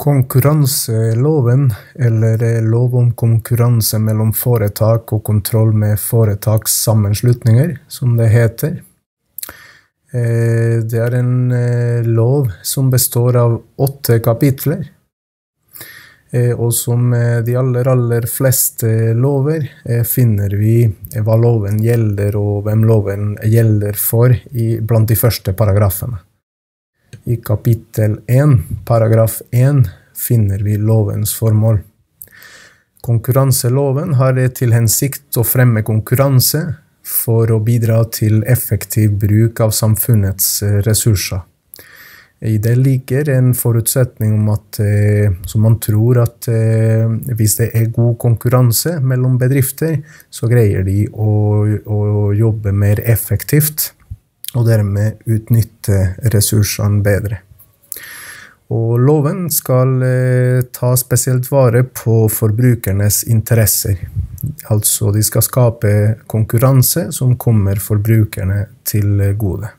Konkurranseloven, eller lov om konkurranse mellom foretak og kontroll med foretakssammenslutninger, som det heter. Eh, det er en eh, lov som består av åtte kapitler. Eh, og som de aller, aller fleste lover finner vi hva loven gjelder, og hvem loven gjelder for, blant de første paragrafene. I kapittel 1, paragraf 1, finner vi lovens formål. Konkurranseloven har til hensikt å fremme konkurranse for å bidra til effektiv bruk av samfunnets ressurser. I det ligger en forutsetning om at eh, som man tror at eh, hvis det er god konkurranse mellom bedrifter, så greier de å, å jobbe mer effektivt og dermed utnytte ressursene bedre. Og loven skal eh, ta spesielt vare på forbrukernes interesser. Altså de skal skape konkurranse som kommer forbrukerne til gode.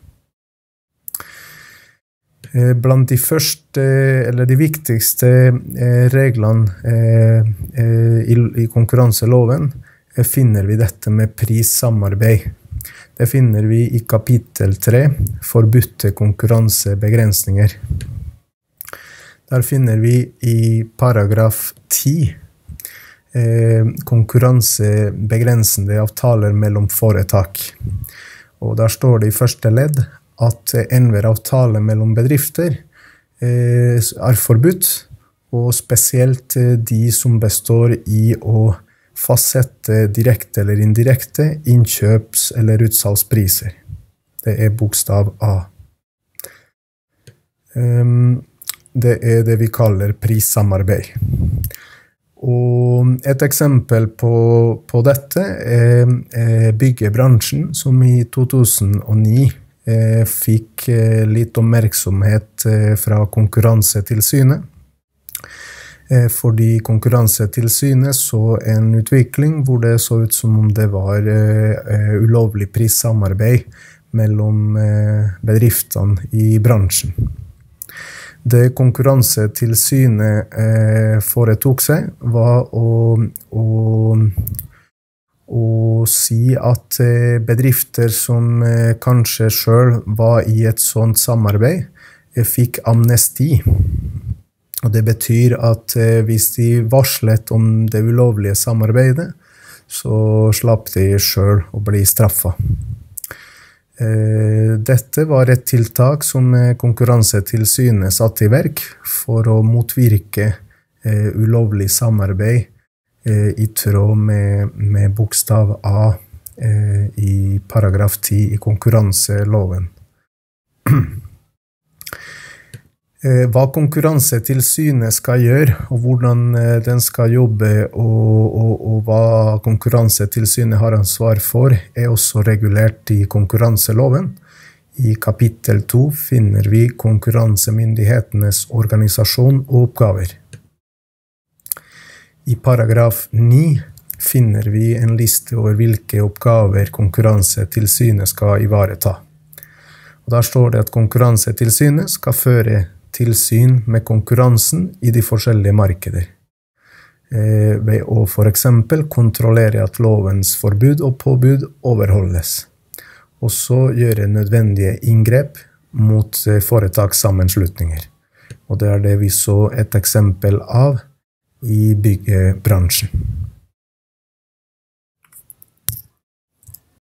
Eh, blant de første, eller de viktigste eh, reglene i konkurranseloven finner vi dette med prissamarbeid. Det finner vi i kapittel tre, forbudte konkurransebegrensninger. Der finner vi i paragraf 10 eh, konkurransebegrensende avtaler mellom foretak. Og der står det i første ledd at enhver avtale mellom bedrifter eh, er forbudt, og spesielt eh, de som består i å fastsette direkte eller indirekte innkjøps- eller utsalgspriser. Det er bokstav A. Um, det er det vi kaller prissamarbeid. Og et eksempel på, på dette er, byggebransjen, som i 2009 eh, fikk eh, litt oppmerksomhet eh, fra Konkurransetilsynet. Fordi Konkurransetilsynet så en utvikling hvor det så ut som om det var ulovlig prissamarbeid mellom bedriftene i bransjen. Det Konkurransetilsynet eh, foretok seg, var å, å, å si at eh, bedrifter som eh, kanskje sjøl var i et sånt samarbeid, eh, fikk amnesti. Og det betyr at eh, hvis de varslet om det ulovlige samarbeidet, så slapp de sjøl å bli straffa. Eh, dette var et tiltak som eh, Konkurransetilsynet satte i verk for å motvirke eh, ulovlig samarbeid i tråd med, med bokstav A i paragraf 10 i konkurranseloven. Eh, hva Konkurransetilsynet skal gjøre, og hvordan eh, den skal jobbe, og, og, og, hva Konkurransetilsynet har ansvar for, er også regulert i konkurranseloven. I kapittel to finner vi konkurransemyndighetenes organisasjon og oppgaver. I paragraf ni finner vi en liste over hvilke oppgaver Konkurransetilsynet skal ivareta. Og Der står det at Konkurransetilsynet skal føre tilsyn med konkurransen i de forskjellige markeder. Eh, ved å f.eks. kontrollere at lovens forbud og påbud overholdes. Og så gjøre nødvendige inngrep mot eh, foretakssammenslutninger. Og det er det vi så et eksempel av i byggebransjen.